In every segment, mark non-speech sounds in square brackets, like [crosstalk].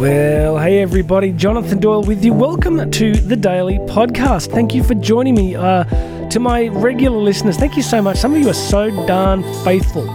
Well, hey everybody, Jonathan Doyle with you. Welcome to the Daily Podcast. Thank you for joining me. Uh, to my regular listeners, thank you so much. Some of you are so darn faithful.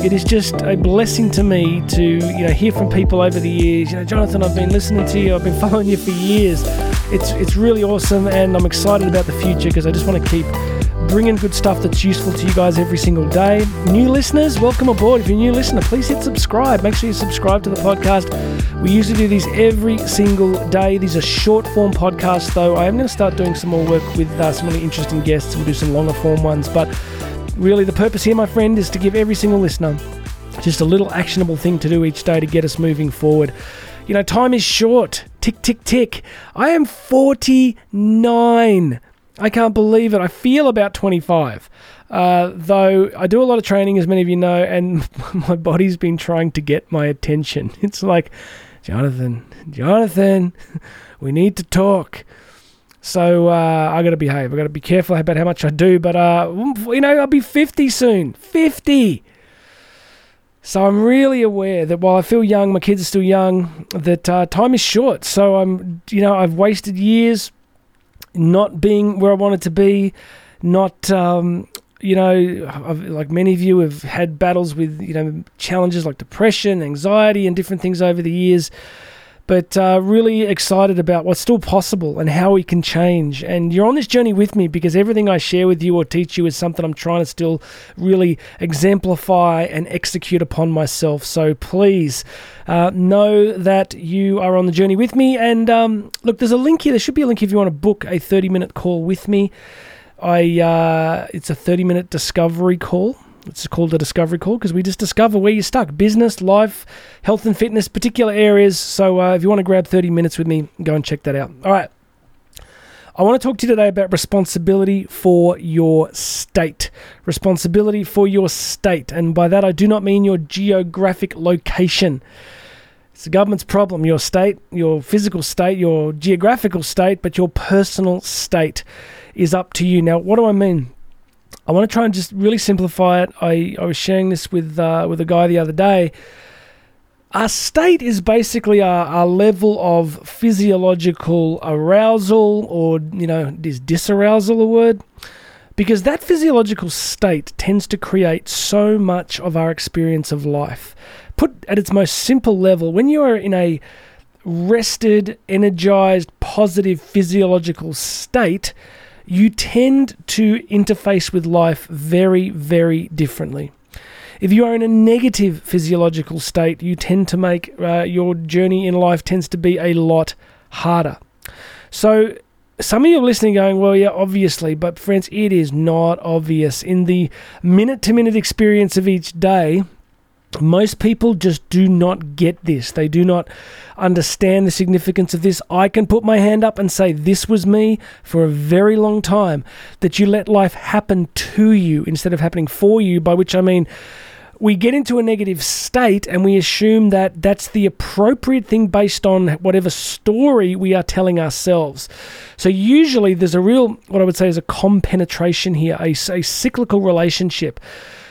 It is just a blessing to me to you know hear from people over the years. You know, Jonathan, I've been listening to you. I've been following you for years. It's it's really awesome, and I'm excited about the future because I just want to keep bringing good stuff that's useful to you guys every single day. New listeners, welcome aboard. If you're a new listener, please hit subscribe. Make sure you subscribe to the podcast. We usually do these every single day. These are short form podcasts, though. I am going to start doing some more work with uh, some really interesting guests. We'll do some longer form ones. But really, the purpose here, my friend, is to give every single listener just a little actionable thing to do each day to get us moving forward. You know, time is short. Tick, tick, tick. I am 49. I can't believe it. I feel about 25. Uh, though I do a lot of training, as many of you know, and [laughs] my body's been trying to get my attention. [laughs] It's like, Jonathan, Jonathan, [laughs] we need to talk. So uh, I got to behave. I got to be careful about how much I do. But uh, you know, I'll be 50 soon. 50. So I'm really aware that while I feel young, my kids are still young. That uh, time is short. So I'm, you know, I've wasted years not being where I wanted to be, not, um, you know, I've, like many of you have had battles with, you know, challenges like depression, anxiety, and different things over the years. But uh, really excited about what's still possible and how we can change. And you're on this journey with me because everything I share with you or teach you is something I'm trying to still really exemplify and execute upon myself. So please uh, know that you are on the journey with me. And um, look, there's a link here. There should be a link if you want to book a 30 minute call with me. I uh, it's a 30 minute discovery call. It's called a discovery call because we just discover where you're stuck business, life, health and fitness, particular areas. So uh, if you want to grab 30 minutes with me, go and check that out. All right. I want to talk to you today about responsibility for your state. Responsibility for your state. And by that, I do not mean your geographic location. It's the government's problem, your state, your physical state, your geographical state, but your personal state is up to you. Now, what do I mean? I want to try and just really simplify it. I, I was sharing this with uh, with a guy the other day. Our state is basically our, our level of physiological arousal, or you know, is disarousal a word? Because that physiological state tends to create so much of our experience of life. Put at its most simple level, when you are in a rested, energized, positive physiological state, you tend to interface with life very, very differently. If you are in a negative physiological state, you tend to make uh, your journey in life tends to be a lot harder. So, some of you are listening going, well, yeah, obviously, but friends, it is not obvious. In the minute to minute experience of each day, most people just do not get this. They do not understand the significance of this. I can put my hand up and say, This was me for a very long time. That you let life happen to you instead of happening for you, by which I mean, we get into a negative state and we assume that that's the appropriate thing based on whatever story we are telling ourselves. So, usually, there's a real, what I would say is a compenetration here, a, a cyclical relationship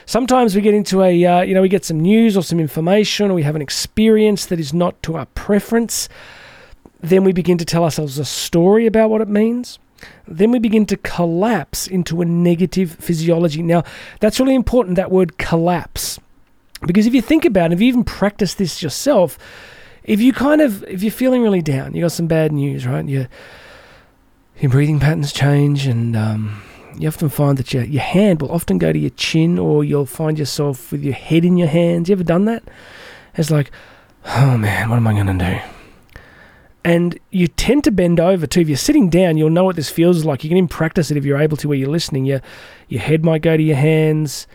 sometimes we get into a, uh, you know, we get some news or some information or we have an experience that is not to our preference. Then we begin to tell ourselves a story about what it means. Then we begin to collapse into a negative physiology. Now, that's really important, that word collapse. Because if you think about it, if you even practice this yourself, if you kind of, if you're feeling really down, you got some bad news, right? Your, your breathing patterns change and, um, you often find that your, your hand will often go to your chin or you'll find yourself with your head in your hands. You ever done that? It's like, oh man, what am I going to do? And you tend to bend over too. If you're sitting down, you'll know what this feels like. You can even practice it if you're able to where you're listening. Your, your head might go to your hands,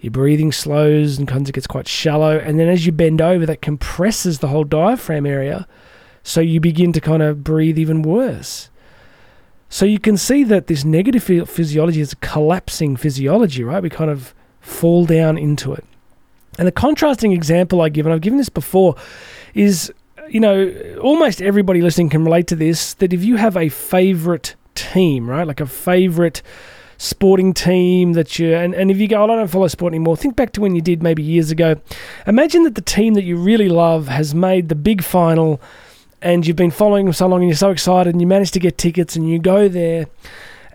your breathing slows and kind of gets quite shallow. And then as you bend over, that compresses the whole diaphragm area. So you begin to kind of breathe even worse. So you can see that this negative physiology is a collapsing physiology, right? We kind of fall down into it. And the contrasting example I give, and I've given this before, is you know, almost everybody listening can relate to this that if you have a favorite team, right, like a favorite sporting team that you, and, and if you go, oh, I don't follow sport anymore, think back to when you did maybe years ago. Imagine that the team that you really love has made the big final and you've been following them so long and you're so excited and you manage to get tickets and you go there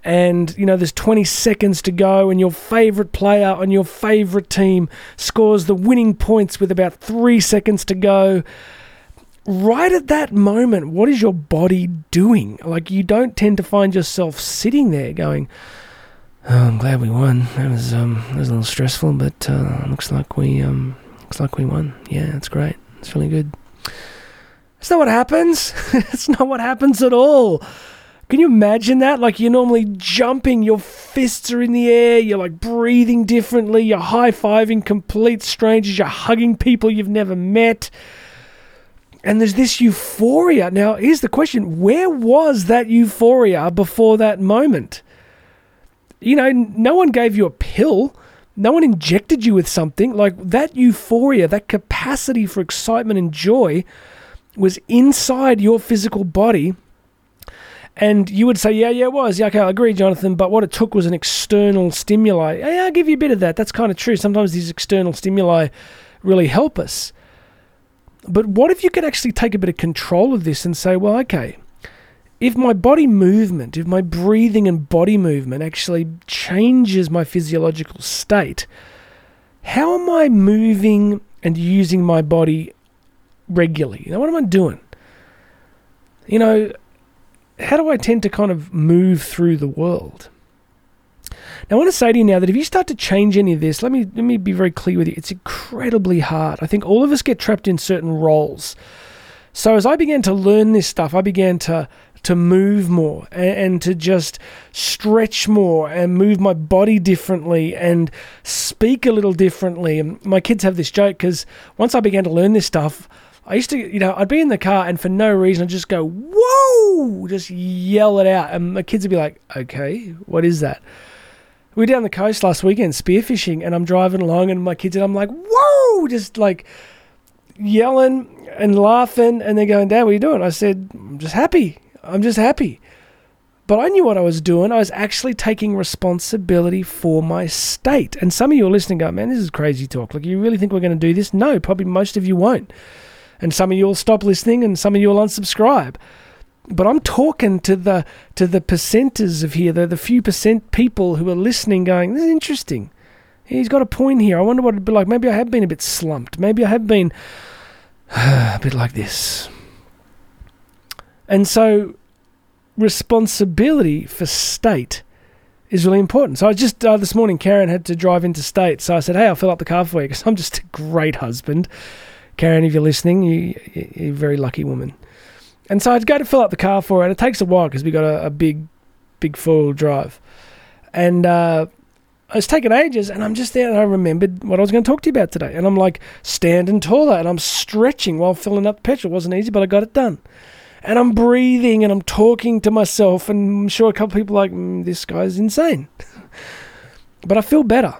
and you know there's 20 seconds to go and your favorite player on your favorite team scores the winning points with about 3 seconds to go. Right at that moment what is your body doing? Like you don't tend to find yourself sitting there going oh, I'm glad we won. That was um that was a little stressful but uh, looks like we um looks like we won. Yeah it's great. It's really good it's not what happens [laughs] it's not what happens at all can you imagine that? Like you're normally jumping, your fists are in the air, you're like breathing differently, you're high fiving complete strangers, you're hugging people you've never met. And there's this euphoria. Now, here's the question where was that euphoria before that moment? You know, no one gave you a pill. No one injected you with something. Like that euphoria, that capacity for excitement and joy was inside your physical body and you would say, yeah, yeah, it was. Yeah, okay, I agree, Jonathan. But what it took was an external stimuli. Yeah, I'll give you a bit of that. That's kind of true. Sometimes these external stimuli really help us. But what if you could actually take a bit of control of this and say, well, okay, if my body movement, if my breathing and body movement actually changes my physiological state, how am I moving and using my body regularly? Know, what am I doing? You know, how do I tend to kind of move through the world? Now, I want to say to you now that if you start to change any of this, let me let me be very clear with you. It's incredibly hard. I think all of us get trapped in certain roles. So as I began to learn this stuff, I began to to move more and, and, to just stretch more and move my body differently and speak a little differently. And my kids have this joke because once I began to learn this stuff, I used to, you know, I'd be in the car and for no reason I'd just go, whoa, just yell it out. And my kids would be like, okay, what is that? We were down the coast last weekend spearfishing and I'm driving along and my kids and I'm like, whoa, just like yelling and laughing. And they're going, Dad, what are you doing? I said, I'm just happy. I'm just happy. But I knew what I was doing. I was actually taking responsibility for my state. And some of you are listening, go, man, this is crazy talk. Like, you really think we're going to do this? No, probably most of you won't and some of you will stop listening and some of you will unsubscribe. But I'm talking to the to the percenters of here, the, the few percent people who are listening going, This is interesting. He's got a point here. I wonder what it'd be like. Maybe I have been a bit slumped. Maybe I have been [sighs] a bit like this. And so responsibility for state is really important. So I just uh, this morning, Karen had to drive into state. So I said, "Hey, I'll fill up the car for you because I'm just a great husband." Karen, if you're listening, you, you're a very lucky woman. And so I'd go to fill up the car for her, and it takes a while because we got a, a, big, big four drive. And uh, it's taken ages, and I'm just there, and I remembered what I was going to talk to you about today. And I'm like standing taller, and I'm stretching while filling up petrol. It wasn't easy, but I got it done. And I'm breathing, and I'm talking to myself, and I'm sure a couple of people like, mm, this guy's insane. [laughs] but I feel better.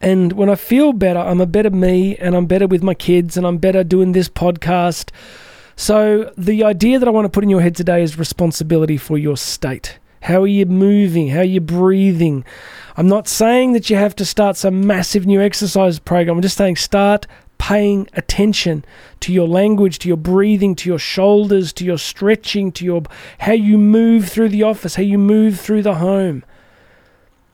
And when I feel better, I'm a better me and I'm better with my kids and I'm better doing this podcast. So, the idea that I want to put in your head today is responsibility for your state. How are you moving? How are you breathing? I'm not saying that you have to start some massive new exercise program. I'm just saying start paying attention to your language, to your breathing, to your shoulders, to your stretching, to your how you move through the office, how you move through the home.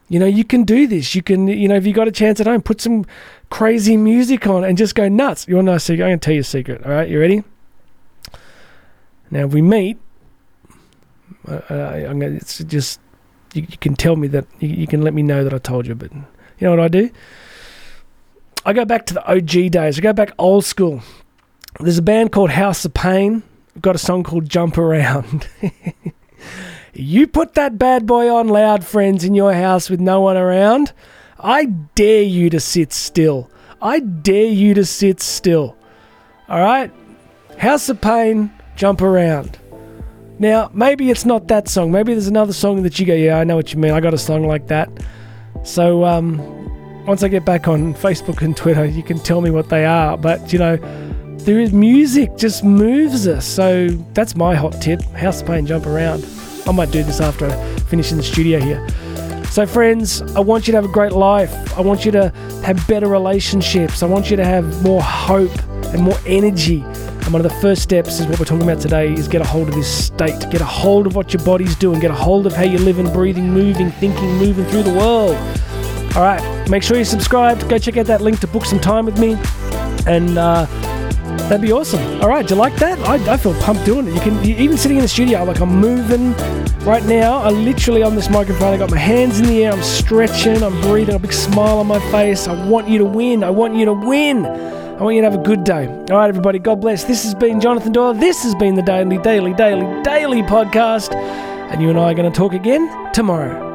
You know, you can do this. You can, you know, if you got a chance at home, put some crazy music on and just go nuts. You want to know a secret? I'm going to tell you a secret. All right, you ready? Now, if we meet, uh, I'm going to, it's just, you, you, can tell me that, you, you can let me know that I told you, but you know what I do? I go back to the OG days. I go back old school. There's a band called House of Pain. I've got a song called Jump Around. [laughs] You put that bad boy on loud, friends, in your house with no one around. I dare you to sit still. I dare you to sit still. All right? House of Pain, jump around. Now, maybe it's not that song. Maybe there's another song that you go, yeah, I know what you mean. I got a song like that. So, um, once I get back on Facebook and Twitter, you can tell me what they are. But, you know, there is music just moves us. So that's my hot tip. House of Pain, jump around. I might do this after I finish in the studio here. So, friends, I want you to have a great life. I want you to have better relationships. I want you to have more hope and more energy. And one of the first steps is what we're talking about today is get a hold of this state. Get a hold of what your body's doing. Get a hold of how you're living, breathing, moving, thinking, moving through the world. All right, make sure you're subscribed. Go check out that link to book some time with me. And uh, that'd be awesome. All right, do you like that? I, I feel pumped doing it. You can even sitting in the studio, like I'm moving right now. I literally on this microphone. I got my hands in the air. I'm stretching. I'm breathing. A big smile on my face. I want you to win. I want you to win. I want you to have a good day. All right, everybody. God bless. This has been Jonathan Doyle. This has been the Daily, Daily, Daily, Daily podcast. And you and I are going to talk again tomorrow.